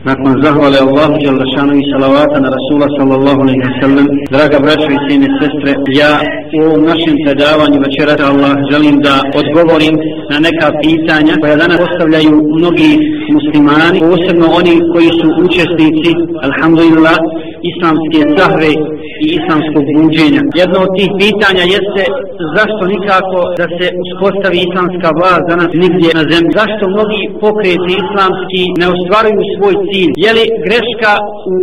Nakon zahvale Allahu Đalešanu i salavata na Rasula sallallahu alaihi wa sallam, draga braćo i sine sestre, ja u ovom našem predavanju večeras Allah želim da odgovorim na neka pitanja koja danas postavljaju mnogi muslimani, posebno oni koji su učesnici, alhamdulillah, islamske sahve i islamskog buđenja. Jedno od tih pitanja jeste zašto nikako da se uspostavi islamska vlast danas nigdje na zemlji. Zašto mnogi pokreti islamski ne ostvaruju svoj cilj? Je li greška u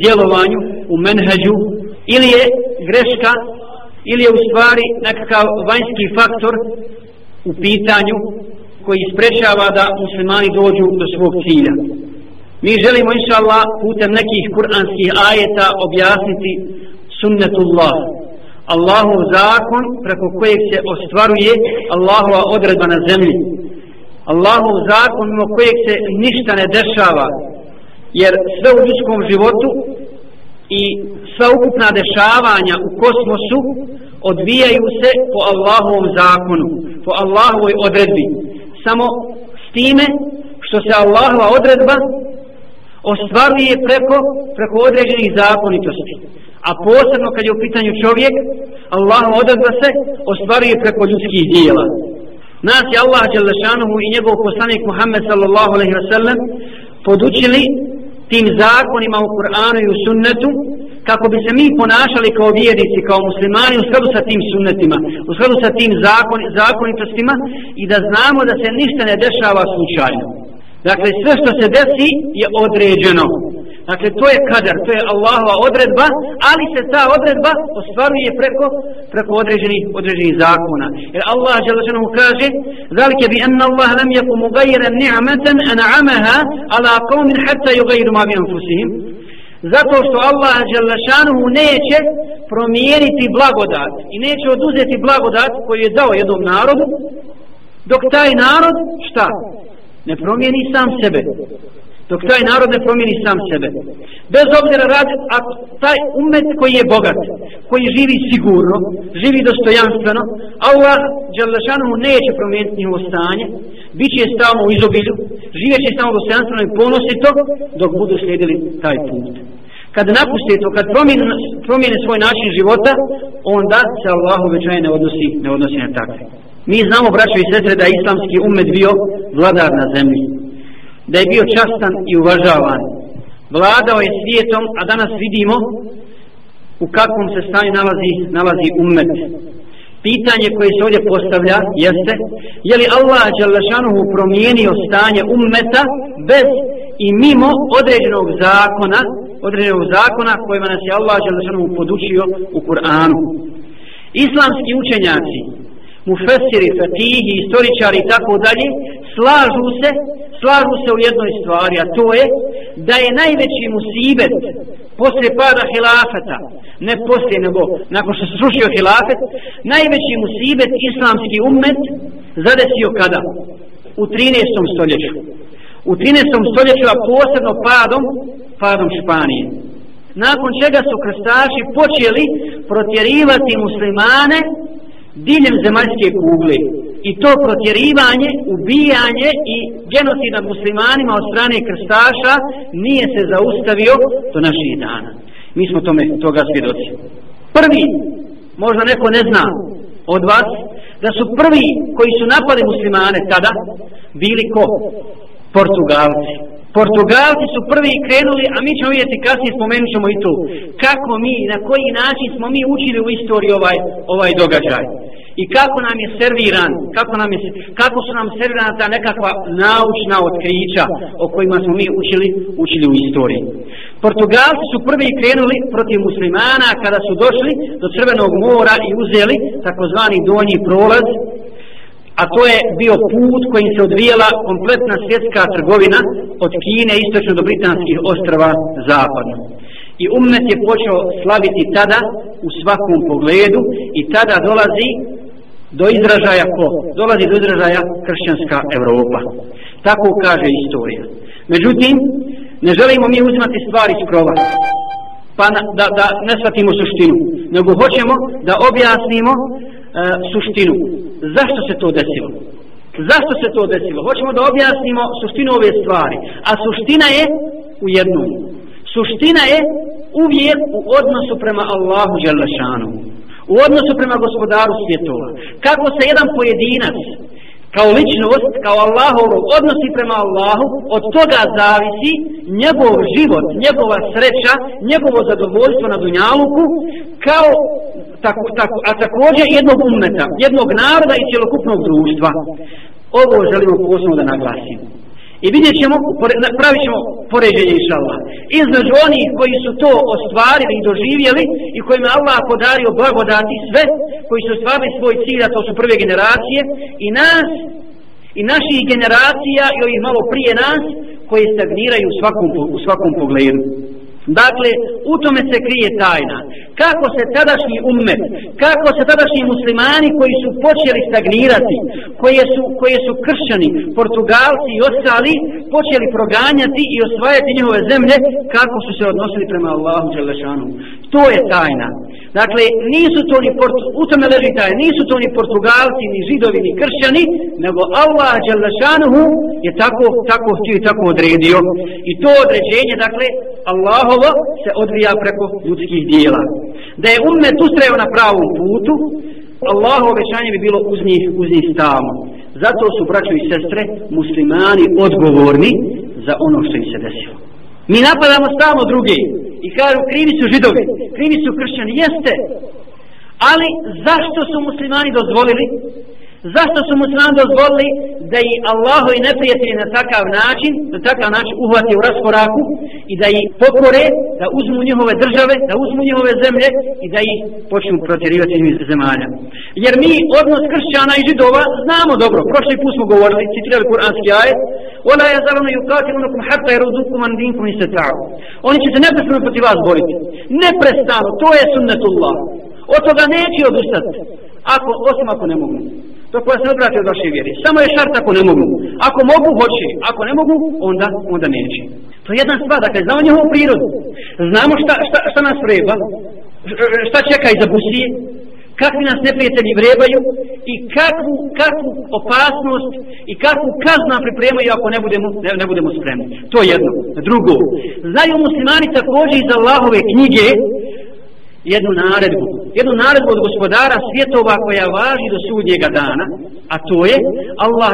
djelovanju, u menheđu ili je greška ili je u stvari nekakav vanjski faktor u pitanju koji sprečava da muslimani dođu do svog cilja. Mi želimo, inša Allah, putem nekih kuranskih ajeta objasniti sunnetullah. Allahov zakon preko kojeg se ostvaruje Allahova odredba na zemlji. Allahov zakon mimo kojeg se ništa ne dešava. Jer sve u ljudskom životu i sva ukupna dešavanja u kosmosu odvijaju se po Allahovom zakonu, po Allahovoj odredbi. Samo s time što se Allahova odredba ostvaruje preko, preko određenih zakonitosti. A posebno kad je u pitanju čovjek, Allahova odredba se ostvaruje preko ljudskih dijela. Nas je Allah Đelešanuhu i njegov poslanik Muhammed sallallahu alaihi wa sallam podučili tim zakonima u Kur'anu i u sunnetu kako bi se mi ponašali kao vjernici, kao muslimani u skladu sa tim sunnetima, u skladu sa tim zakon, zakonitostima i da znamo da se ništa ne dešava slučajno. Dakle, sve što se desi je određeno. Dakle, to je kadar, to je Allahova odredba, ali se ta odredba ostvaruje preko, preko određenih, određenih zakona. Jer Allah želešanu kaže, Zalike bi anna Allah lam yaku mugajiran ni'amatan an'amaha ala qawmin hatta yugajiru ma bi anfusihim. Zato što Allah želešanu neće promijeniti blagodat i neće oduzeti blagodat koju je dao jednom narodu, dok taj narod, šta? ne promijeni sam sebe dok taj narod ne promijeni sam sebe bez obzira radi a taj umet koji je bogat koji živi sigurno živi dostojanstveno Allah Đalešanu neće promijeniti njihovo stanje bit će stalno u izobilju živjet će stalno dostojanstveno i ponosito dok budu slijedili taj put kad napuste to, kad promijene, promijene svoj način života, onda se Allah uvećaje ne odnosi, ne odnosi na takve. Mi znamo, braćo i sestre, da je islamski umet bio vladar na zemlji. Da je bio častan i uvažavan. Vladao je svijetom, a danas vidimo u kakvom se stanju nalazi, nalazi umet. Pitanje koje se ovdje postavlja jeste, je li Allah Đalešanuhu promijenio stanje ummeta bez i mimo određenog zakona, određenog zakona kojima nas je Allah Đalešanuhu podučio u Kur'anu. Islamski učenjaci mufesiri, fatihi, istoričari i tako dalje, slažu se, slažu se u jednoj stvari, a to je da je najveći musibet poslije pada hilafeta, ne poslije nego nakon što se srušio hilafet, najveći musibet islamski ummet zadesio kada? U 13. stoljeću. U 13. stoljeću, a posebno padom, padom Španije. Nakon čega su krstaši počeli protjerivati muslimane diljem zemaljske kugle i to protjerivanje, ubijanje i genocid nad muslimanima od strane krstaša nije se zaustavio do naših dana. Mi smo tome toga svjedoci. Prvi, možda neko ne zna od vas, da su prvi koji su napali muslimane tada bili ko? Portugalci. Portugalci su prvi krenuli, a mi ćemo vidjeti kasnije spomenut ćemo i to. Kako mi, na koji način smo mi učili u istoriji ovaj, ovaj događaj i kako nam je serviran, kako, nam je, kako su nam servirana ta nekakva naučna otkrića o kojima smo mi učili, učili u istoriji. Portugalci su prvi krenuli protiv muslimana kada su došli do Crvenog mora i uzeli takozvani donji prolaz, a to je bio put kojim se odvijela kompletna svjetska trgovina od Kine istočno do Britanskih ostrava zapadno. I ummet je počeo slaviti tada u svakom pogledu i tada dolazi do izražaja ko? Dolazi do izražaja kršćanska Evropa. Tako kaže istorija. Međutim, ne želimo mi uzmati stvari iz krova, pa na, da, da ne shvatimo suštinu, nego hoćemo da objasnimo e, suštinu. Zašto se to desilo? Zašto se to desilo? Hoćemo da objasnimo suštinu ove stvari. A suština je u jednom. Suština je uvijek u odnosu prema Allahu Đelešanu. U odnosu prema gospodaru svjetova. Kako se jedan pojedinac kao ličnost, kao Allahov odnosi prema Allahu, od toga zavisi njegov život, njegova sreća, njegovo zadovoljstvo na dunjaluku, kao tako, tako, a također jednog umeta, jednog naroda i cjelokupnog društva. Ovo želimo posebno da naglasimo. I vidjet ćemo, pravit ćemo poređenje inša Allah. Između onih koji su to ostvarili i doživjeli i kojima Allah podario blagodati sve, koji su ostvarili svoj cilj, a to su prve generacije, i nas, i naših generacija, i ovih malo prije nas, koji stagniraju u svakom, u svakom pogledu. Dakle, u tome se krije tajna. Kako se tadašnji ummet, kako se tadašnji muslimani koji su počeli stagnirati, koje su, koje su kršćani, portugalci i ostali, počeli proganjati i osvajati njihove zemlje, kako su se odnosili prema Allahu Đelešanu. To je tajna. Dakle, nisu to ni Portu, u tome leži taj, nisu to ni Portugalci, ni Židovi, ni Kršćani, nego Allah Đelešanuhu je tako, tako htio i tako odredio. I to određenje, dakle, ovo se odvija preko ljudskih dijela. Da je ummet ustrajao na pravom putu, Allahovo obećanje bi bilo uz njih, uz njih stalno. Zato su, braćo i sestre, muslimani odgovorni za ono što im se desilo. Mi napadamo stalno drugi i kažu krivi su židovi, krivi su kršćani, jeste. Ali zašto su muslimani dozvolili Zašto su muslimani dozvolili da i Allahu i neprijatelji na takav način, na takav način uhvati u raskoraku i da ih pokore, da uzmu njihove države, da uzmu njihove zemlje i da ih počnu protjerivati iz zemalja. Jer mi odnos kršćana i židova znamo dobro. Prošli put smo govorili, citirali kuranski ajet, Ola je zavrano i ukatili unukom hatta i an. Oni će se neprestano protiv vas boriti. Neprestano, to je sunnetullah. Od toga neće odustati. Ako, osim ako ne mogu do koja se odvrati od vaše vjere. Samo je šart ako ne mogu. Ako mogu, hoće. Ako ne mogu, onda, onda neće. To je jedna stvar, dakle, znamo njihovu prirodu. Znamo šta, šta, šta nas vreba, šta čeka iza busije, kakvi nas neprijatelji vrebaju i kakvu, kakvu opasnost i kakvu kaznu nam pripremaju ako ne budemo, ne, ne budemo spremni. To je jedno. Drugo, znaju muslimani također iz Allahove knjige jednu naredbu, jednu naredbu od gospodara svjetova koja važi do sudnjega dana, a to je Allah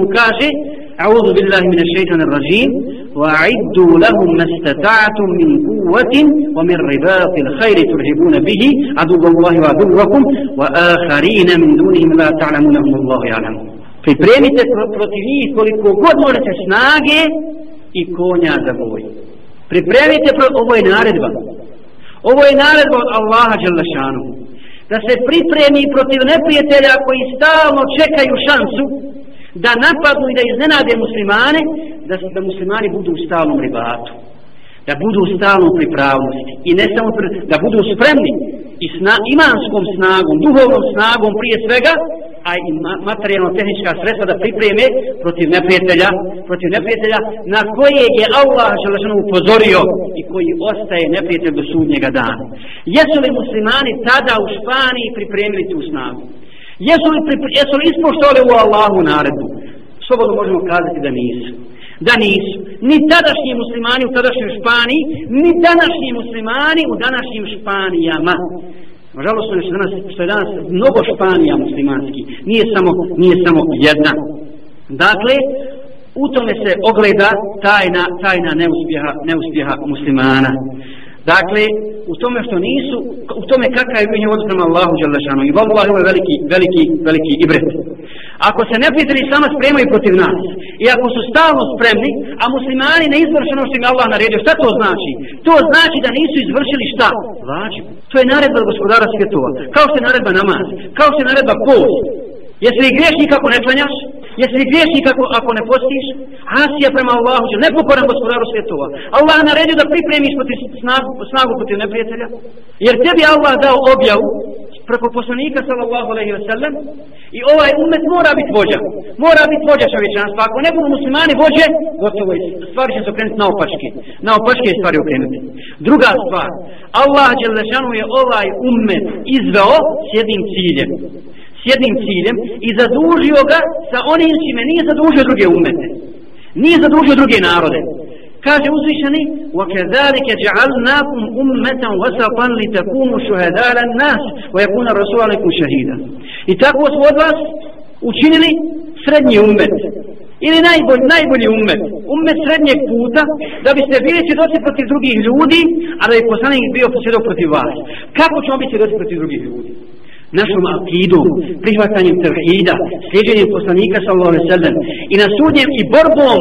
mu kaže أعوذ بالله من الشيطان الرجيم وأعدوا لهم ما استطعتم من قوة ومن رباط الخير ترهبون به عدو الله وعدوكم وآخرين من دونهم لا تعلمونهم الله يعلم Pripremite protiv njih koliko god možete snage i konja za boj. Pripremite, ovo je naredba, Ovo je naredba od Allaha Đelešanu. Da se pripremi protiv neprijatelja koji stalno čekaju šansu da napadnu i da iznenade muslimane, da, da muslimani budu u stalnom ribatu. Da budu u stalnom pripravnosti. I ne samo da budu spremni i sna, imanskom snagom, duhovnom snagom prije svega, a i materijalno-tehnička sredstva da pripreme protiv neprijatelja, protiv neprijatelja na koje je Allah želešano upozorio i koji ostaje neprijatelj do sudnjega dana. Jesu li muslimani tada u Španiji pripremili tu snagu? Jesu li, jesu li ispoštovali u Allahu naredbu? Slobodno možemo kazati da nisu. Da nisu. Ni tadašnji muslimani u tadašnjoj Španiji, ni današnji muslimani u današnjim Španijama. Nažalost, što danas, što je danas mnogo Španija muslimanski, nije samo, nije samo jedna. Dakle, u tome se ogleda tajna, tajna neuspjeha, neuspjeha muslimana. Dakle, u tome što nisu, u tome kakav je njih odprema Allahu Đalešanu. I Allah je veliki, veliki, veliki ibret. Ako se neprijatelji sama spremaju protiv nas, i ako su stalno spremni, a muslimani ne izvrši ono što im Allah naredio, šta to znači? To znači da nisu izvršili šta? Vađu. To je naredba gospodara svjetova. Kao što je naredba namaz, kao što je naredba post. Jesi li griješnik ako ne klanjaš? Jesi li griješnik ako, ako ne postiš? Asija prema Allahu, ne pokoran gospodaru svjetova. Allah naredio da pripremiš protiv snagu, snagu protiv neprijatelja. Jer tebi Allah dao objavu preko poslanika sallallahu alejhi ve sellem i ovaj umet mora biti vođa. Mora biti vođa čovječanstva. Ako ne budu muslimani vođe, gotovo je. Stvari će se okrenuti na opačke. Na opačke stvari okrenuti. Druga stvar. Allah Đelešanu je ovaj umet izveo s jednim ciljem. S jednim ciljem i zadužio ga sa onim čime nije zadužio druge umete. Nije zadužio druge narode Kaže uzvišeni, وَكَذَلِكَ جَعَلْنَاكُمْ أُمَّةً وَسَطًا لِتَكُونُوا شُهَدَاءَ عَلَى النَّاسِ وَيَكُونَ الرَّسُولُ عَلَيْكُمْ شَهِيدًا I tako smo od vas učinili srednji ummet ili najbolj, najbolji ummet, ummet srednjeg puta, da biste bili svjedoci protiv drugih ljudi, a da je poslanik bio svjedok protiv vas. Kako ćemo biti svjedoci protiv drugih ljudi? Našom akidom, prihvatanjem tevhida, sljeđenjem poslanika sallallahu alaihi sallam i na sudnjem i borbom,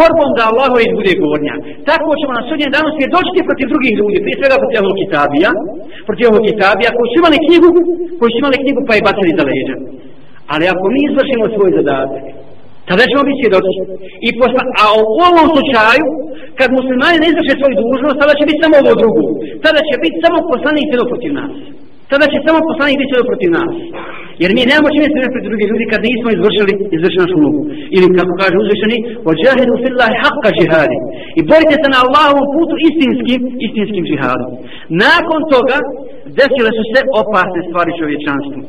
borbom da iz bude gornja. Tako ćemo na sudnjem danu svjedočiti protiv drugih ljudi, prije svega protiv ovog kitabija, protiv ovog kitabija koji su imali knjigu, koji su imali knjigu pa je bacili za leđa. Ali ako mi izvršimo svoj zadatak, tada ćemo biti svjedoci. I posla, a u ovom slučaju, kad muslimani ne izvrše svoju dužnost, tada će biti samo ovo drugo. Tada će biti samo poslanik svjedok protiv nas. Tada će samo poslanik biti svjedok protiv nas. Jer mi nemamo čime se protiv drugi ljudi kad nismo izvršili, izvršili našu ulogu. Ili kako kaže uzvišeni, ođahidu fillahi haqqa جِهَادِ I borite se na Allahovom putu istinskim, istinskim žihadom. Nakon toga, desile su se opasne stvari čovječanstvu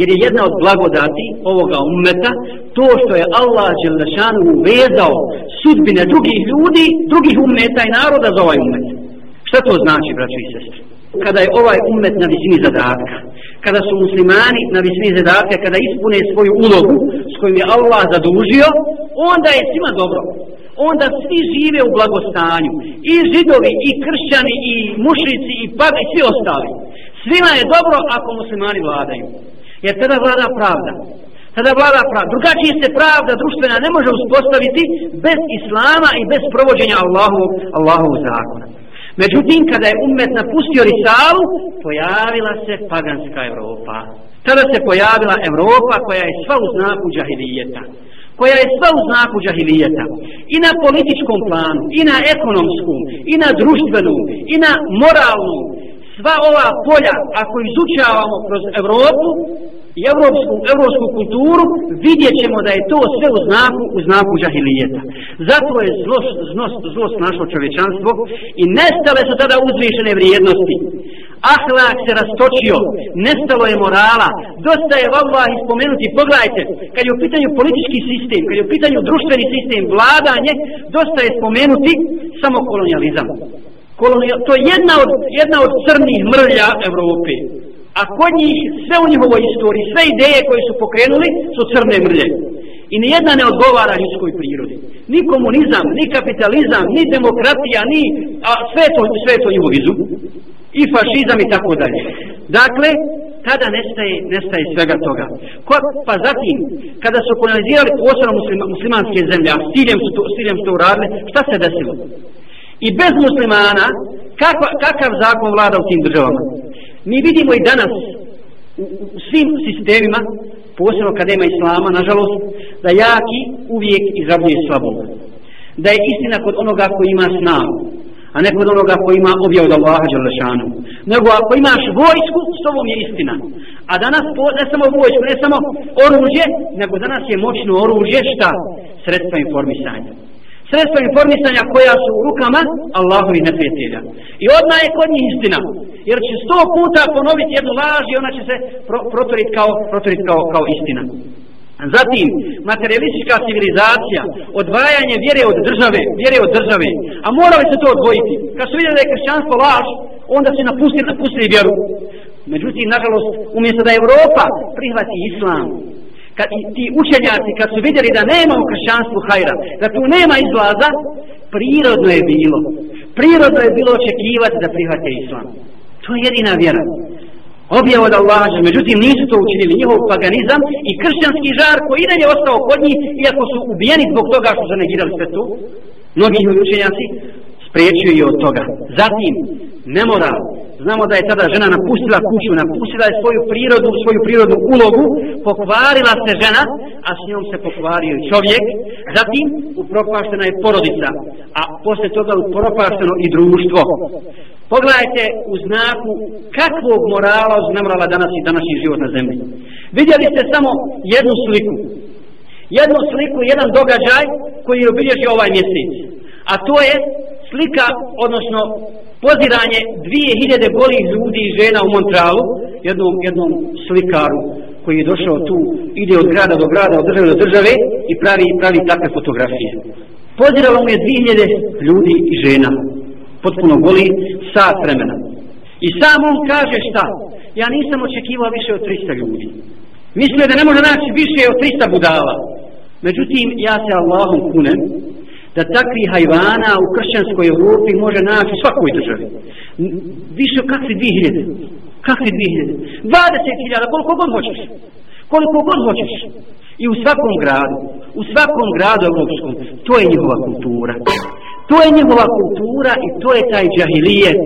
jer je jedna od blagodati ovoga ummeta to što je Allah Đelešanu uvezao sudbine drugih ljudi, drugih ummeta i naroda za ovaj ummet. Šta to znači, braćo i sestri? Kada je ovaj ummet na visini zadatka, kada su muslimani na visini zadatka, kada ispune svoju ulogu s kojim je Allah zadužio, onda je svima dobro. Onda svi žive u blagostanju. I židovi, i kršćani, i mušrici, i pavi svi ostali. Svima je dobro ako muslimani vladaju. Jer tada vlada pravda. Tada vlada pravda. Drugačije se pravda društvena ne može uspostaviti bez islama i bez provođenja Allahu, Allahu zakona. Međutim, kada je umet napustio Risalu, pojavila se paganska Evropa. Tada se pojavila Evropa koja je sva u znaku džahilijeta koja je sva u znaku džahilijeta i na političkom planu, i na ekonomskom, i na društvenom, i na moralnom, sva ova polja, ako izučavamo kroz Evropu i evropsku, evropsku kulturu, vidjet ćemo da je to sve u znaku, u znaku džahilijeta. Zato je zlost, zlost, zlost našo čovječanstvo i nestale su tada uzvišene vrijednosti. Ahlak se rastočio, nestalo je morala, dosta je vallah ispomenuti, pogledajte, kad je u pitanju politički sistem, kad je u pitanju društveni sistem, vladanje, dosta je spomenuti samo kolonializam kolonija, to je jedna od, jedna od crnih mrlja Evrope. A kod njih, sve u njihovoj istoriji, sve ideje koje su pokrenuli, su crne mrlje. I nijedna ne odgovara ljudskoj prirodi. Ni komunizam, ni kapitalizam, ni demokratija, ni a sve to, sve to njihov vizu. I fašizam i tako dalje. Dakle, tada nestaje, nestaje svega toga. Ko, pa zatim, kada su kolonizirali posebno muslima, muslimanske zemlje, a s ciljem su to, s ciljem su to uradili, šta se desilo? i bez muslimana kakva, kakav zakon vlada u tim državama mi vidimo i danas u, u svim sistemima posebno kada ima islama nažalost da jaki uvijek izrabljuje slabog da je istina kod onoga koji ima snagu a ne kod onoga koji ima objav od Allaha Đalešanu. Nego ako imaš vojsku, s tobom je istina. A danas ne samo vojsku, ne samo oružje, nego danas je moćno oružje šta? Sredstva informisanja sredstva informisanja koja su u rukama Allahovi neprijatelja. I odmah je kod njih istina. Jer će sto puta ponoviti jednu laž i ona će se pro, protoriti kao, protorit kao, kao istina. Zatim, materialistička civilizacija, odvajanje vjere od države, vjere od države, a morali se to odvojiti. Kad su vidjeli da je kršćanstvo laž, onda se napustili, napustili vjeru. Međutim, nažalost, umjesto da Evropa prihvati islam, kad ti učenjaci kad su vidjeli da nema u kršćanstvu hajra, da tu nema izlaza, prirodno je bilo. Prirodno je bilo očekivati da prihvate islam. To je jedina vjera. Objav od Allaha, međutim nisu to učinili njihov paganizam i kršćanski žar koji i dalje ostao kod njih, iako su ubijeni zbog toga što su negirali sve to, mnogi njihovi učenjaci spriječuju i od toga. Zatim, nemoral, znamo da je tada žena napustila kuću, napustila je svoju prirodu, svoju prirodnu ulogu, pokvarila se žena, a s njom se pokvario i čovjek, zatim upropaštena je porodica, a posle toga upropašteno i društvo. Pogledajte u znaku kakvog morala uznemrala danas i današnji život na zemlji. Vidjeli ste samo jednu sliku, jednu sliku, jedan događaj koji je obilježio ovaj mjesec, a to je slika, odnosno poziranje dvije hiljade golih ljudi i žena u Montrealu, jednom, jednom slikaru koji je došao tu, ide od grada do grada, od države do države i pravi, pravi takve fotografije. Poziralo mu je 2000 ljudi i žena, potpuno goli, sat vremena. I sam on kaže šta? Ja nisam očekivao više od 300 ljudi. Mislio da ne može naći više od 300 budala. Međutim, ja se Allahom kunem da takvi hajvana u kršćanskoj Europi može naći u svakoj državi. Više kakvi 2000? Kakvi 2000? 20.000, koliko god hoćeš. Koliko god hoćeš. I u svakom gradu, u svakom gradu evropskom, to je njihova kultura. To je njihova kultura i to je taj džahilijet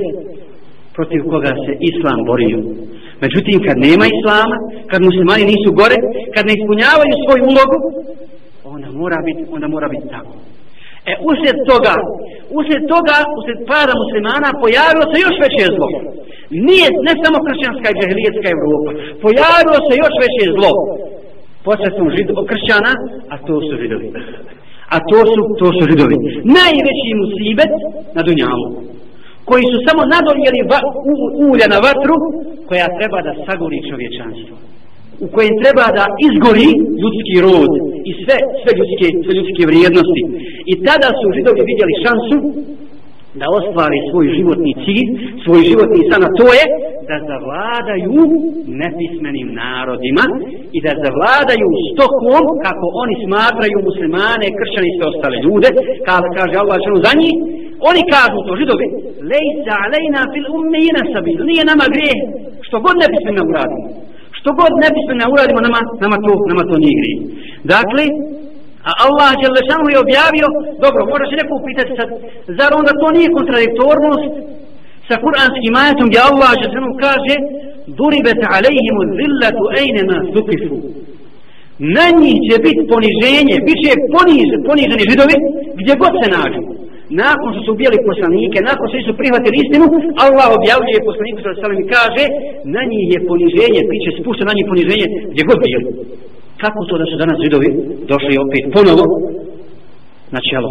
protiv koga se islam borio. Međutim, kad nema islama, kad muslimani nisu gore, kad ne ispunjavaju svoju ulogu, onda mora biti, onda mora biti tako. E, uslijed toga, uslijed toga, uslijed pada muslimana, pojavilo se još veće zlo. Nije, ne samo kršćanska i džahilijetska Evropa, pojavilo se još veće zlo. Posredstvom žido, kršćana, a to su židovi. A to su, to su židovi. Najveći musibet na Dunjalu koji su samo nadoljeli va, u, ulja na vatru koja treba da sagori čovječanstvo u kojem treba da izgori ljudski rod i sve, sve, ljudske, sve ljudske vrijednosti i tada su židovi vidjeli šansu da ostvari svoj životni cilj, svoj životni san, a to je da zavladaju nepismenim narodima i da zavladaju stokom kako oni smatraju muslimane, kršćani i sve ostale ljude, kada kaže Allah za njih, Oni kažu to židovi, lejsa alejna fil ummina sabil, nije nama grije, što god nepismenim bismo uradimo. Što god ne ne uradimo, nama, nama, to, nama to nije grije. Dakle, a Allah Đelešanu je objavio, dobro, možda se neko upitati sad, zar onda to nije kontradiktornost sa kuranskim ajatom gdje Allah Đelešanu kaže, duribet alejhimu zillatu ejnema zukifu. Na njih će biti poniženje, bit će poniž, poniženi židovi gdje god se nađu nakon što su ubijali poslanike, nakon što su prihvatili istinu, Allah objavljuje poslaniku sa i kaže, na njih je poniženje, bit će spušta na njih poniženje, gdje god bili. Kako to da su danas židovi došli opet ponovo na čelo?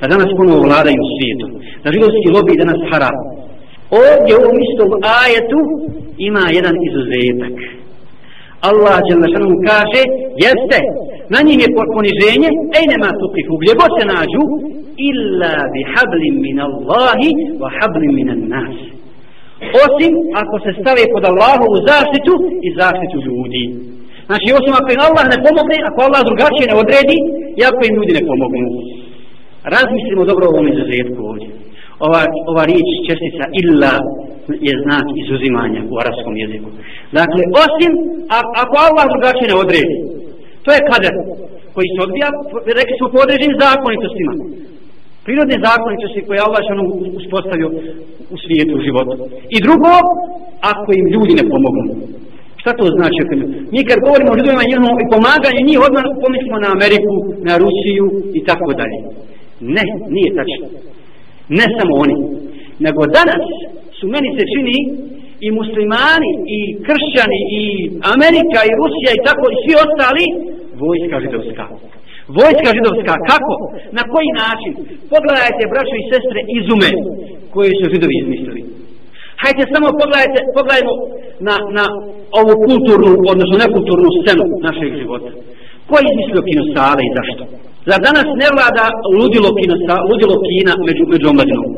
Da danas ponovo vladaju svijetom. Da židovski lobby danas haram. Ovdje u ovom istom ajetu ima jedan izuzetak. Allah Đelešanu kaže, jeste, na njim je poniženje, ej nema tukifu, gdje god se nađu, illa bi hablim min Allahi wa hablim min nas. Osim ako se stave pod Allahovu zaštitu i zaštitu ljudi. Znači, osim ako im Allah ne pomogne, ako Allah drugačije ne odredi, i ako im ljudi ne pomognu. Razmislimo dobro o ovom izuzetku ovdje. Ova, ova riječ čestica illa je znak izuzimanja u arabskom jeziku. Dakle, osim a, ako Allah drugačije ne odredi, to je kader koji se odbija, rekli smo po određenim zakonitostima prirodne zakonitosti koje Allah ono uspostavio u svijetu, u životu. I drugo, ako im ljudi ne pomognu. Šta to znači? Mi kad govorimo o ljudima i pomaganju, njih odmah pomislimo na Ameriku, na Rusiju i tako dalje. Ne, nije tačno. Ne samo oni. Nego danas su meni se čini i muslimani, i kršćani, i Amerika, i Rusija, i tako, i svi ostali, vojska židovska. Vojska židovska, kako? Na koji način? Pogledajte, braćo i sestre, izume koje su židovi izmislili. Hajde samo pogledajte, pogledajmo na, na ovu kulturnu, odnosno nekulturnu scenu našeg života. Ko je izmislio kinosale i zašto? Zar danas ne vlada ludilo, kinosa, ludilo kina među, među omladinom?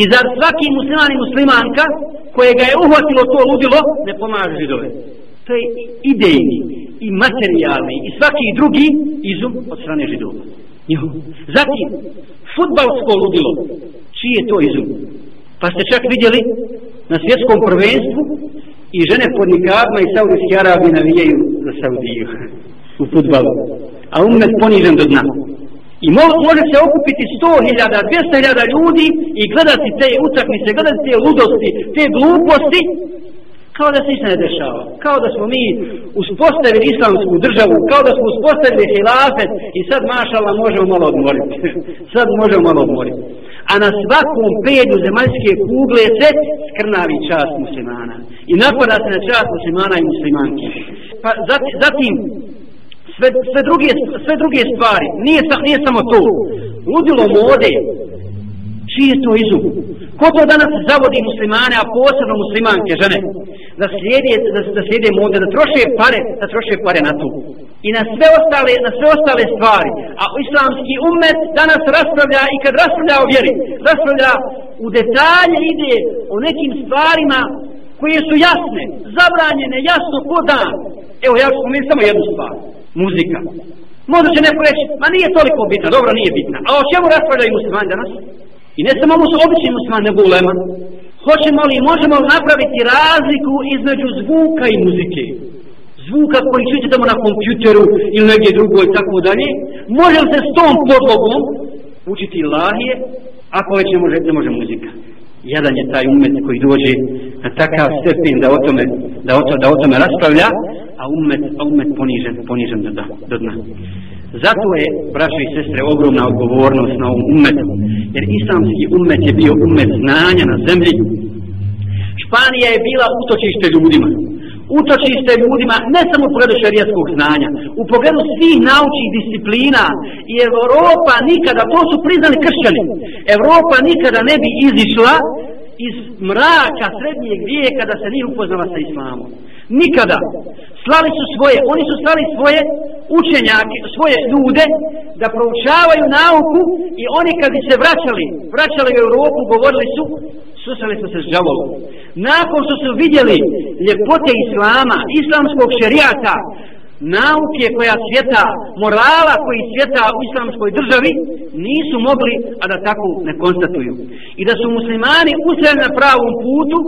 I zar svaki musliman i muslimanka koje ga je uhvatilo to ludilo ne pomaže židove? To je idejni, i materijalni i svaki drugi izum od strane židova. Zatim, futbalsko ludilo, čiji je to izum? Pa ste čak vidjeli na svjetskom prvenstvu i žene pod nikadma i Saudijski Arabi navijaju za Saudiju u futbalu. A umet ponižen do dna. I može se okupiti 100.000, 200.000 ljudi i gledati te utakmice, gledati te ludosti, te gluposti kao da se ništa ne dešava, kao da smo mi uspostavili islamsku državu, kao da smo uspostavili hilafet i sad mašala možemo malo odmoriti. sad možemo malo odmoriti. A na svakom pedu zemaljske kugle se skrnavi čast muslimana. I napada se na čast muslimana i muslimanki. Pa zatim, sve, sve, druge, sve druge stvari, nije, nije samo to. Ludilo mode, čisto je to izum? Ko to danas zavodi muslimane, a posebno muslimanke žene, da slijede, da, da slijede mode, da troše pare, da troše pare na to. i na sve ostale, na sve ostale stvari. A islamski umet danas raspravlja i kad raspravlja o vjeri, raspravlja u detalje ide o nekim stvarima koje su jasne, zabranjene, jasno ko dan. Evo ja ću samo jednu stvar. Muzika. Možda će neko reći, ma nije toliko bitna, dobro nije bitna. A o čemu raspravljaju muslimani danas? I ne samo mu su obični muslimani, nego ulema. Hoćemo li, možemo li napraviti razliku između zvuka i muzike? Zvuka koji čujete tamo na kompjuteru ili negdje drugo i tako dalje. Može li se s tom podlogom učiti lahije, ako već ne može, ne može muzika? Jedan je taj umet koji dođe na takav stepen da o tome, da o, to, da o tome raspravlja, a umet, a umet ponižen, ponižen do, do dna. Zato je, braćo i sestre, ogromna odgovornost na ovom umetu, jer islamski umet je bio umet znanja na zemlji. Španija je bila utočište ljudima, utočište ljudima ne samo u pogledu šarijetskog znanja, u pogledu svih naučnih disciplina i Evropa nikada, to su priznali kršćani, Evropa nikada ne bi izišla iz mraka srednjeg vijeka da se nije upoznala sa islamom. Nikada. Slali su svoje, oni su slali svoje učenjake, svoje ljude da proučavaju nauku i oni kad bi se vraćali, vraćali u Europu, govorili su, susreli su se s žalom. Nakon što su vidjeli ljepote Islama, islamskog šerijata, nauke koja svijeta, morala koji svijeta u islamskoj državi, nisu mogli, a da tako ne konstatuju. I da su muslimani usreli na pravom putu,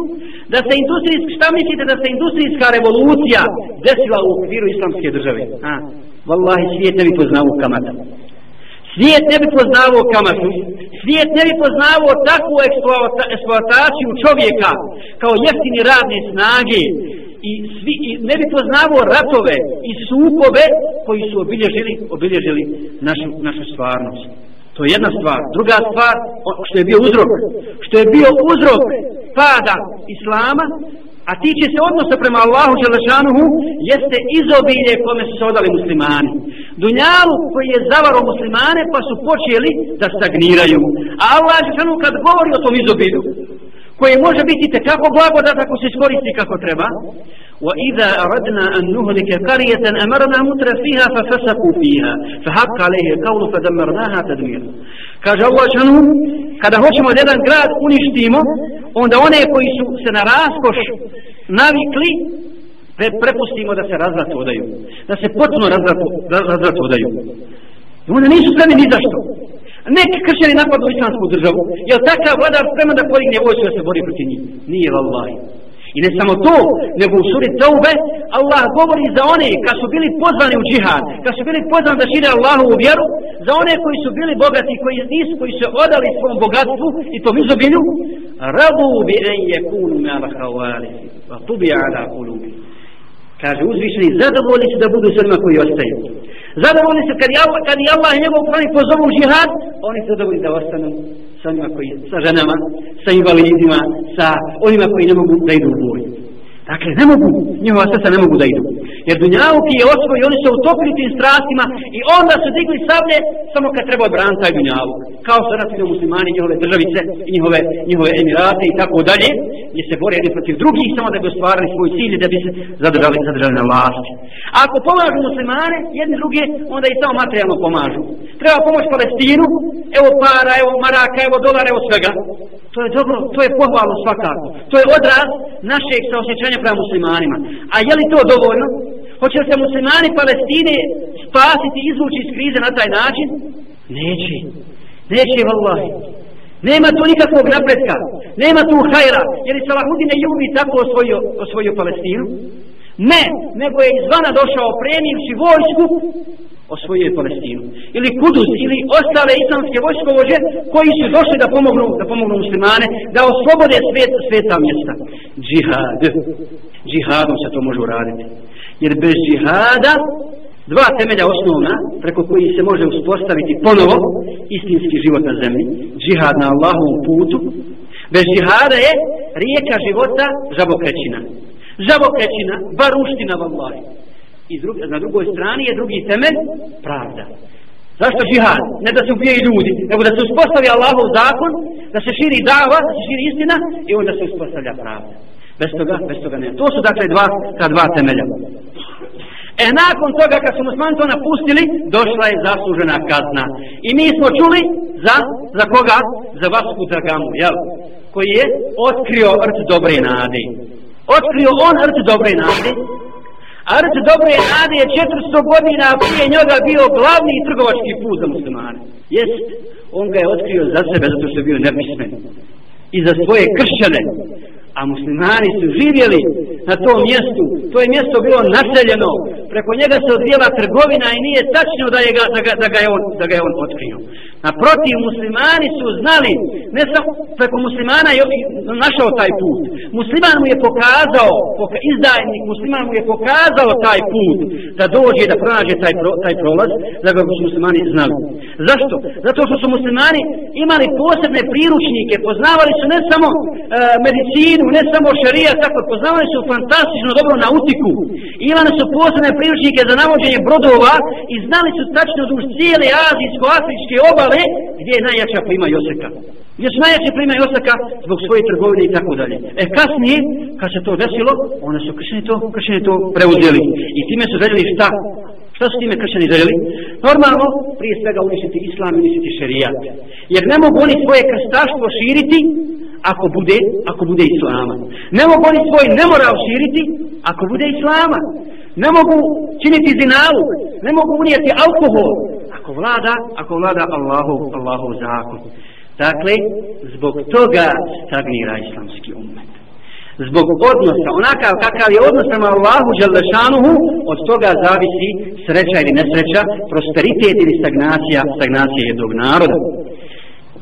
da se industrijska, šta mislite da se industrijska revolucija desila u okviru islamske države? A, vallahi, svijet ne bi poznao kamata. Svijet ne bi poznao kamatu, svijet ne bi poznao takvu eksploataciju čovjeka kao jeftini radne snage, i svi i ne bi poznavao ratove i sukove koji su obilježili obilježili našu našu stvarnost. To je jedna stvar. Druga stvar što je bio uzrok što je bio uzrok pada islama a tiče se odnosa prema Allahu Đelešanuhu jeste izobilje kome su se odali muslimani. Dunjalu koji je zavaro muslimane pa su počeli da stagniraju. A Allah Đelešanuhu kad govori o tom izobilju koje može biti tekako blagodat ako se iskoristi kako treba وإذا أردنا أن نهلك قرية أمرنا متر فيها ففسقوا فيها فحق عليه القول فدمرناها تدميرا kaže Allah šanu kada hoćemo da jedan grad uništimo onda one koji su se na raskoš navikli pre, prepustimo da se razvrat odaju da se potpuno razvrat, razvrat odaju i onda nisu spremni ni zašto neki kršćani napadu islamsku državu je li takav vladar spreman da podigne vojsku da se bori protiv njih nije vallahi I ne samo to, nego u suri Taube, Allah govori za one kad su bili pozvani u džihad, kad su bili pozvani da šire Allahu u vjeru, za one koji su bili bogati, koji nisu, koji su odali svom bogatstvu i tom izobilju, rabu bi en je kunu me wa tubi tu bi ala kulubi. Kaže uzvišeni, zadovoljni su da budu s onima koji ostaju. Zadovoljni su kad Allah, kad je Allah i njegov pravi pozovu u žihad, oni su zadovoljni da ostanu sa onima koji, sa ženama, sa invalidima, sa onima koji ne mogu da idu u boju. Dakle, ne mogu, njihova srca ne mogu da idu. Jer dunjavuki je osvoj, oni su utopili tim strastima i onda su digli sablje samo kad treba odbraniti taj Dunjavuk. Kao su nasilno muslimani, njihove državice, njihove, njihove emirate i tako dalje, gdje se bore jedni protiv drugih samo da bi ostvarili svoj cilj da bi se zadržali, zadržali na vlasti. A ako pomažu muslimane, jedni druge, onda i samo materijalno pomažu. Treba pomoć Palestinu, evo para, evo maraka, evo dolara, evo svega. To je dobro, to je pohvalno svakako. To je odraz našeg saosjećanja prema muslimanima. A je li to dovoljno? Hoće se muslimani Palestine spasiti, izvući iz krize na taj način? Neće. Neće, vallahi. Nema tu nikakvog napretka. Nema tu hajra. Jer je Salahudine Jubi tako osvojio, osvojio Palestinu? Ne, nego je izvana došao premijevši vojsku osvojio je Palestinu. Ili Kuduz, ili ostale islamske vojskovođe koji su došli da pomognu, da pomognu muslimane, da oslobode svet, sveta mjesta. Džihad. Džihadom se to može uraditi. Jer bez džihada dva temelja osnovna preko koji se može uspostaviti ponovo istinski život na zemlji. Džihad na Allahovom putu. Bez džihada je rijeka života žabokrećina. Žabokrećina, baruština vallahi i drug, na drugoj strani je drugi temelj pravda. Zašto džihad? Ne da se ubijaju ljudi, nego da se uspostavi Allahov zakon, da se širi dava, da se širi istina i onda se uspostavlja pravda. Bez toga, bez toga ne. To su dakle dva, ta dva temelja. E nakon toga kad su musmani to napustili, došla je zaslužena kazna. I mi smo čuli za, za koga? Za Vasku Dragamu, jel? Koji je otkrio rt dobre nade. Otkrio on rt dobre nade. A rt dobre nade je 400 godina prije njega bio glavni trgovački put za muslimane. Jest, on ga je otkrio za sebe zato što je bio nepismen. I za svoje kršćane a muslimani su živjeli na tom mjestu, to je mjesto bilo naseljeno, preko njega se odvijela trgovina i nije tačno da, je ga, da, ga, da, ga je on, da ga je on otkrio. Naprotiv, muslimani su znali, ne samo preko muslimana je našao taj put. Musliman mu je pokazao, poka, izdajnik musliman mu je pokazao taj put da dođe da pronađe taj, pro, taj prolaz, da ga su muslimani znali. Zašto? Zato što su muslimani imali posebne priručnike, poznavali su ne samo e, medicinu, ne samo šarija, tako poznavali su fantastično dobro nautiku. Imali su posebne priručnike za navođenje brodova i znali su tačno duž cijele azijsko-afričke obale gdje je najjača prima Joseka. Gdje su najjače prima Joseka zbog svoje trgovine i tako dalje. E kasnije, kad se to desilo, one su kršćani to, kršćani to preuzeli. I time su željeli šta? Šta su time kršćani željeli? Normalno, prije svega uništiti islam i uništiti šerijat. Jer ne mogu oni svoje krstaštvo širiti ako bude, ako bude islama. Ne mogu oni svoj nemoral širiti ako bude islama. Ne mogu činiti zinalu, ne mogu unijeti alkohol ako vlada, ako vlada Allahu, Allahu zakon. Dakle, zbog toga stagnira islamski umet. Zbog odnosa, onakav kakav je odnos prema Allahu Đalešanuhu, od toga zavisi sreća ili nesreća, prosperitet ili stagnacija, stagnacija jednog naroda.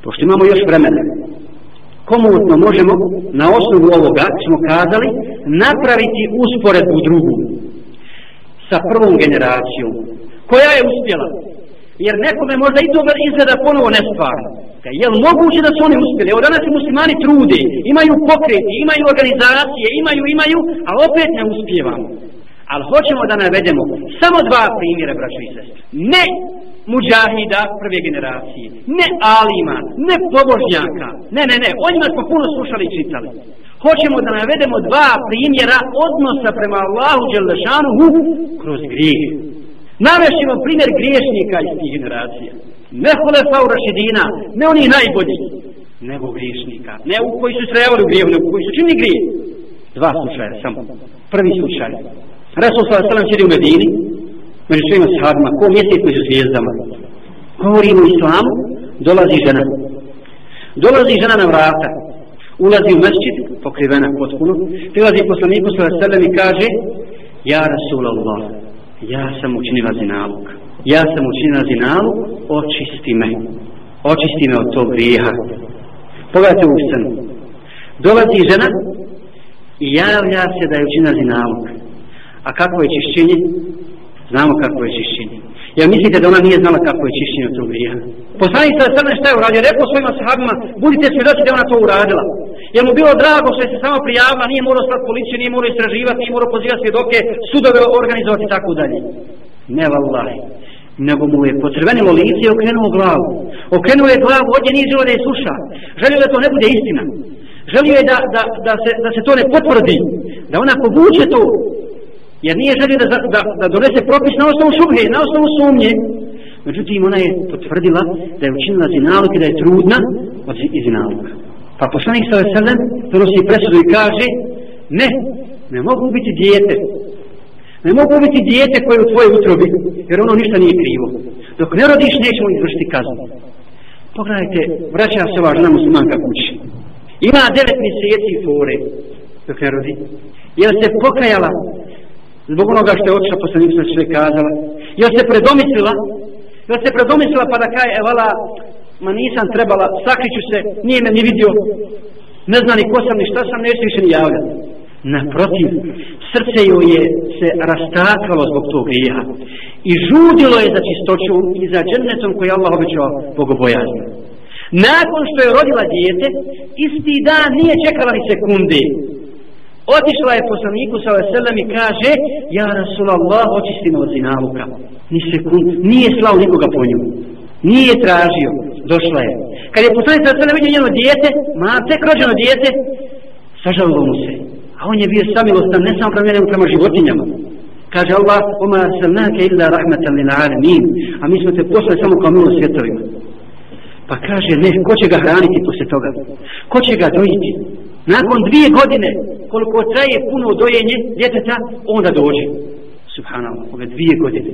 Pošto imamo još vremena, komutno možemo na osnovu ovoga, smo kazali, napraviti usporedbu drugu sa prvom generacijom, koja je uspjela. Jer nekome možda i toga izgleda ponovo nestvarno. Je li moguće da su oni uspjeli? Evo danas se muslimani trude, imaju pokreti, imaju organizacije, imaju, imaju, a opet ne uspijevamo. Ali hoćemo da navedemo samo dva primjera, braćo i sestre. Ne muđahida prve generacije, ne alima, ne pobožnjaka, ne, ne, ne, o njima smo puno slušali i čitali. Hoćemo da navedemo dva primjera odnosa prema Allahu Đelešanuhu kroz grijeh. Navešćemo primjer griješnika iz tih generacija. Ne Hulefa u Rašidina, ne oni najbolji, nego griješnika. Ne u koji su trebali u grijevu, nego u koji su čini grije. Dva slučaja samo. Prvi slučaj. Resul sallallahu alejhi ve sellem u Medini, među svima sahabima, ko mjesec među zvijezdama. Govorimo o islamu, dolazi žena. Dolazi žena na vrata, ulazi u mesčit, pokrivena potpuno, prilazi poslaniku sallallahu alejhi i kaže: "Ja Rasulullah, ja sam učinila zinalog Ja sam učinila zinalog očisti me. Očisti me od tog grijeha." Pogledajte u sanu Dolazi žena i javlja se da je učinila zinalog A kako je čišćenje? Znamo kako je čišćenje. Ja mislite da ona nije znala kako je čišćenje od tog grija? Poslanik sa srne šta je uradio? Rekao svojima sahabima, budite svjedoci da ona to uradila je mu bilo drago što je se samo prijavila, nije morao stati policiju, nije morao istraživati, nije morao pozivati svjedoke, sudove organizovati i tako dalje. Ne vallahi. Nego mu je potrvenilo lice i okrenuo glavu. Okrenuo je glavu, ovdje nije želio da je sluša. Želio da to ne bude istina. Želio je da, da, da, se, da se to ne potvrdi. Da ona povuče to jer nije želio da, da, da donese propis na osnovu šubhe, na osnovu sumnje. Međutim, ona je potvrdila da je učinila zinalog i da je trudna od zinaloga. Pa poslanik sa veselem donosi presudu i kaže ne, ne mogu biti dijete. Ne mogu biti dijete koje je u tvojoj utrobi, jer ono ništa nije krivo. Dok ne rodiš, nećemo izvršiti kaznu. Pogledajte, vraća se ova žena muslimanka kući. Ima devet mjeseci fore dok ne rodi. Jer se pokajala zbog onoga što je otišla poslanik sa sve kazala. Jel se predomislila? Jel se predomislila pa da kaj, evala, ma nisam trebala, sakriću se, nije me ni vidio, ne zna ni ko sam, ni šta sam, neće više ni javljati. Naprotiv, srce joj je se rastakalo zbog tog grija i žudilo je za čistoću i za džennetom koji Allah obećao bogobojazno. Nakon što je rodila dijete, isti dan nije čekala ni sekunde, Otišla je poslaniku sa veselem i kaže Ja Rasulallah očisti me od zinaluka Ni sekund, nije slao nikoga po njemu. Nije tražio, došla je Kad je poslanik sa sve vidio njeno dijete Ma tek rođeno dijete Sažalilo mu se A on je bio samilostan ne samo prema njemu, prema životinjama Kaže Allah, oma salnake illa rahmatan lil alamin, a mi smo te poslali samo kao milo svjetovima. Pa kaže, ne, ko će ga hraniti posle toga? Ko će ga dojiti? Nakon dvije godine, koliko traje puno dojenje djeteta, onda dođe. Subhanallah, ove dvije godine.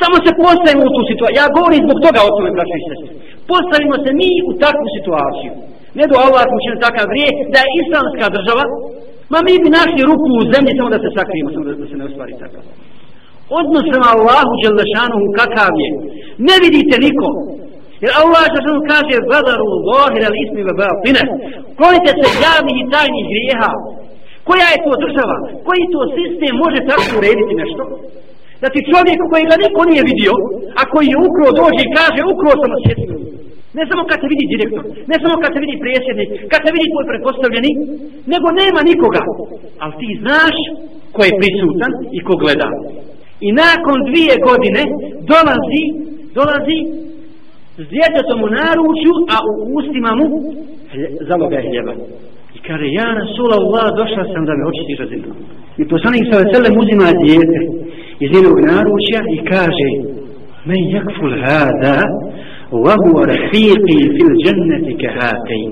Samo se postavimo u tu situaciju. Ja govorim zbog toga o tome, braći i. Postavimo se mi u takvu situaciju. Ne do Allah učinu takav grije da je islamska država, ma mi bi našli ruku u zemlji samo da se sakrijemo, samo da, da se ne ostvari takav. Odnos prema Allahu Đelešanuhu kakav je. Ne vidite niko. Jer Allah Đelešanu kaže Vadaru Lohir al ismi ve batine. Klonite se javnih i tajnih grijeha. Koja je to država? Koji to sistem može tako urediti nešto? Da ti čovjek koji ga niko nije vidio, a koji je ukro dođe i kaže ukro sam osjetio. Ne samo kad te vidi direktor, ne samo kad te vidi prijesjednik, kad te vidi tvoj pretpostavljeni, nego nema nikoga. Ali ti znaš ko je prisutan i ko gleda. I nakon dvije godine dolazi, dolazi s djetetom u naručju, a u ustima mu zaloga hljeba. I kaže, ja Rasulallah, došla sam da me očisti razinu. I poslanik sa veselem uzima djete iz njenog naručja i kaže men jakful hada vahu rafiqi fil jannati ke hatej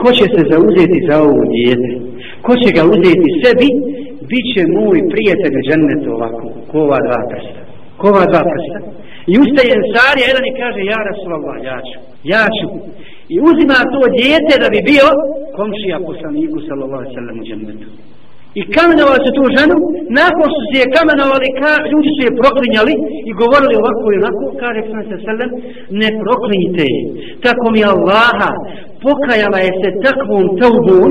ko će se zauzeti za ovu djete ko će ga uzeti sebi? Bit će moj prijatelj džennet ovako kova dva prsta. Kova dva prsta. I ustaje Ensari jedan i kaže ja Rasulallah ja ću ja ću. I uzima to djete da bi bio komšija poslaniku sallallahu sallam u džennetu. I kamenovali su tu ženu, nakon su se je kamenovali, ka, ljudi su je proklinjali i govorili ovako i onako, kaže sam se selem, ne proklinjite je. Tako mi Allaha pokajala je se takvom taubun,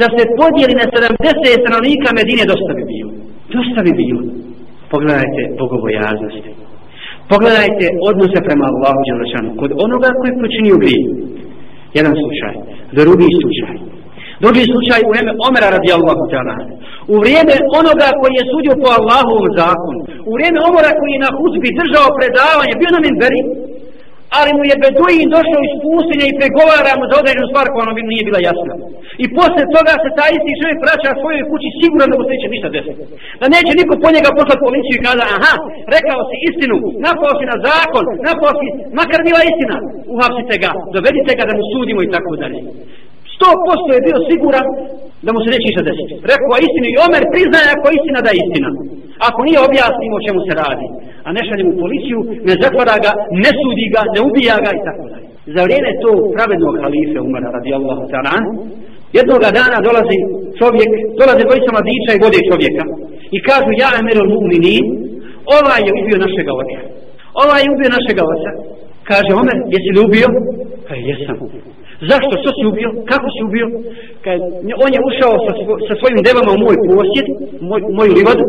da se podijeli na 70 stranika Medine, dosta bi bilo. Dosta bi bilo. Pogledajte bogobojaznosti. Pogledajte odnose prema Allahu Đelešanu. Kod onoga koji počinio grije. Jedan slučaj. Drugi slučaj. Drugi slučaj u vrijeme Omera radijallahu ta'ala. U vrijeme onoga koji je sudio po Allahovom zakonu. U vrijeme Omera koji je na husbi držao predavanje. Bio na minberi. Ali mu je Beduin došao iz pustinje i pregovara mu za određenu stvar koja ono nije bila jasna. I posle toga se taj isti čovjek vraća svojoj kući siguran da mu se neće ništa desiti. Da neće niko po njega poslati policiju i kada, aha, rekao si istinu, napao si na zakon, napao si, makar bila istina, uhapsite ga, dovedite ga da mu sudimo i tako dalje sto posto je bio siguran da mu se neće ništa desiti. Rekao istinu i Omer priznaje ako je istina da je istina. Ako nije objasnimo o čemu se radi. A ne šaljem u policiju, ne zatvara ga, ne sudi ga, ne ubija ga i tako dalje. Za vrijeme to pravednog halife Umara radijallahu ta'ala jednoga dana dolazi čovjek, dolazi dvojica mladića i vode čovjeka i kažu ja emerul mu'minin ovaj je ubio našega oca. Ovaj je ubio našega oca. Kaže Omer, jesi li ubio? Kaže, jesam. Zašto? Što si ubio? Kako si ubio? Kad on je ušao sa, svo, sa svojim devama u moj posjed, moj, moju livadu,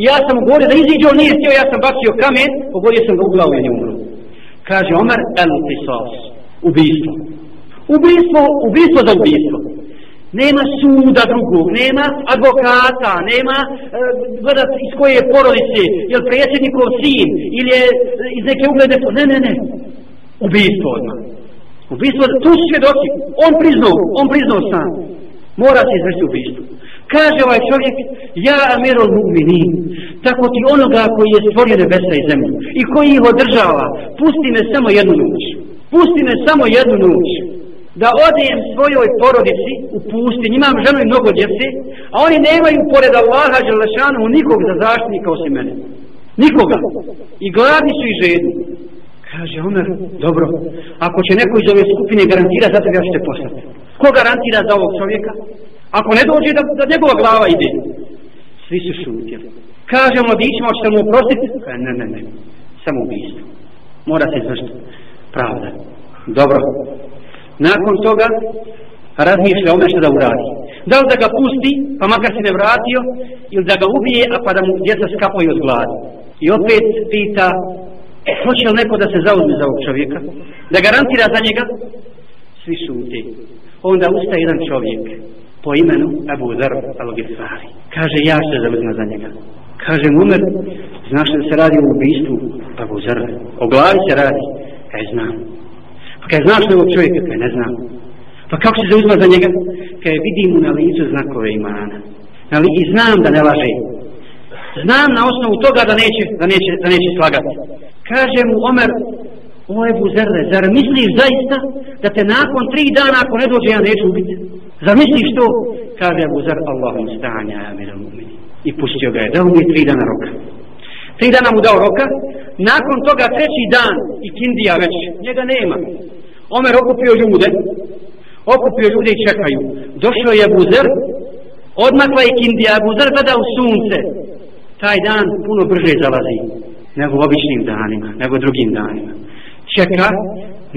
i ja sam govorio da iziđe, on nije htio, ja sam bacio kamen, pogodio sam ga u glavu i on umro. Kaže Omar, el tisas, ubijstvo. Ubijstvo, ubijstvo za ubijstvo. Nema suda drugog, nema advokata, nema e, gledat iz koje je porodice, je li predsjednikov sin, ili je iz neke uglede, ne, ne, ne, ubijstvo odmah. Ubistvo, tu su svjedoci. On priznao, on priznao sam. Mora se izvršiti ubistvo. Kaže ovaj čovjek, ja amirul mu'minin, tako ti onoga koji je stvorio nebesa i zemlju i koji ih održava, pusti me samo jednu noć. Pusti me samo jednu noć. Da odijem svojoj porodici u pustinji, imam ženu i mnogo djece, a oni nemaju pored Allaha Đelešanu nikog za zaštitnika osim mene. Nikoga. I gladni su i žedni. Kaže Omer, dobro, ako će neko iz ove skupine garantira za tebe, ja ću te poslati. Ko garantira za ovog čovjeka? Ako ne dođe da, da njegova glava ide. Svi su šutjeli. Kaže mladićima, hoćete mu oprostiti? Kaže, ne, ne, ne, samo ubijstvo. Mora se izvršiti. Pravda. Dobro. Nakon toga, razmišlja ome što da uradi. Da li da ga pusti, pa makar se ne vratio, ili da ga ubije, a pa da mu djeca skapaju od gladi. I opet pita, E, hoće li neko da se zauzme za ovog čovjeka, da garantira za njega, svi šuti. Onda ustaje jedan čovjek po imenu Abu Dhar al-Gifari. Kaže, ja se zauzme za njega. Kaže mu, Umer, znaš da se radi o ubistvu Abu Dhar? O glavi se radi? Kaj znam. Pa kaj znaš da ovog čovjeka? Kaj ne znam. Pa kako se zauzma za njega? Kaj vidim mu na licu znakove imana. Ali i znam da ne laže. znam na osnovu toga da neće, da neće, da neće slagati. Kaže mu Omer, o Ebu Zerle, zar misliš zaista da te nakon tri dana ako ne dođe ja neću ubiti? Zar misliš to? Kaže Ebu Zer, Allahum stanja, ja mi I pustio ga je, dao mu je tri dana roka. Tri dana mu dao roka, nakon toga treći dan i Kindija već, njega nema. Omer okupio ljude, okupio ljude i čekaju. Došao je Ebu Zer, odmakla je Kindija, Ebu Zer gleda u sunce. Taj dan puno brže zalazi nego u običnim danima, nego drugim danima. Čeka,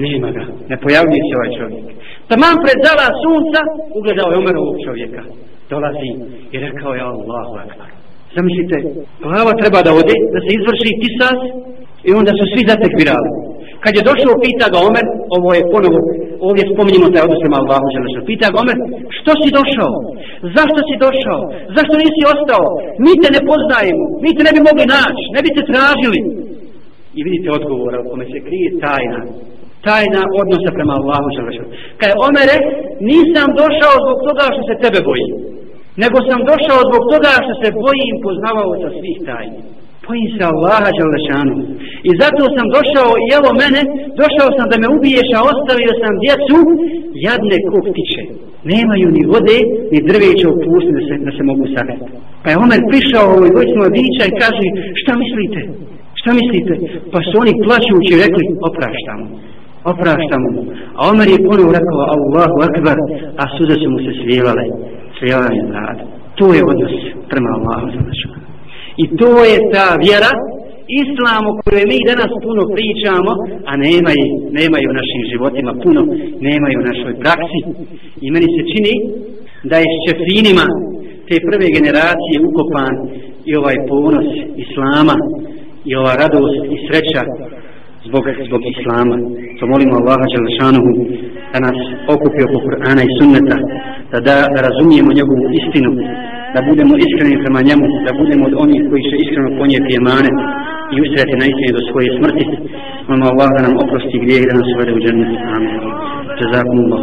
nema ga, ne pojavljuje se ovaj čovjek. Tamam pred zala sunca, ugledao je Omer ovog čovjeka. Dolazi i rekao je Allahu akbar. Zamislite, glava treba da ode, da se izvrši kisas i onda su svi zatekvirali. Kad je došao, pita ga Omer, ovo je ponovo, ovdje spominjemo taj odnos prema Allahu Đelešanu. Pita ga Omer, što si došao? Zašto si došao? Zašto nisi ostao? Mi te ne poznajemo, mi te ne bi mogli naći, ne bi te tražili. I vidite odgovor, u kome se krije tajna. Tajna odnosa prema Allahu Đelešanu. Kad je Omere, nisam došao zbog toga što se tebe bojim nego sam došao zbog toga što se bojim poznavao sa svih tajni. Pa Bojim se Allaha Đalešanu. I zato sam došao i evo mene, došao sam da me ubiješ, a ostavio sam djecu jadne kuptiće. Nemaju ni vode, ni drveća u pusti da se, da se mogu sagrati. Pa je Omer prišao ovoj vojcima mladića i kaže, šta mislite? Šta mislite? Pa su oni plaćući rekli, opraštamo. Opraštamo. A Omer je ponovo rekao, Allahu akbar, a suze su mu se svijevale svijevale rada. To je odnos prema Allahu zalašanu. I to je ta vjera, islamu koju mi danas puno pričamo, a nemaju, nemaju u našim životima puno, nemaju u našoj praksi. I meni se čini da je s čefinima te prve generacije ukopan i ovaj ponos Islama i ova radost i sreća zbog, zbog Islama. To molimo Allaha Đelešanuhu da nas okupi oko Kur'ana i sunneta, da, da, da razumijemo njegovu istinu, da budemo iskreni prema njemu, da budemo od onih koji će iskreno ponijeti emane i ustrajati na istini do svoje smrti. Mamo Allah da nam oprosti grijeh i da nas uvede u džennet. Amin. Jazakum Allah,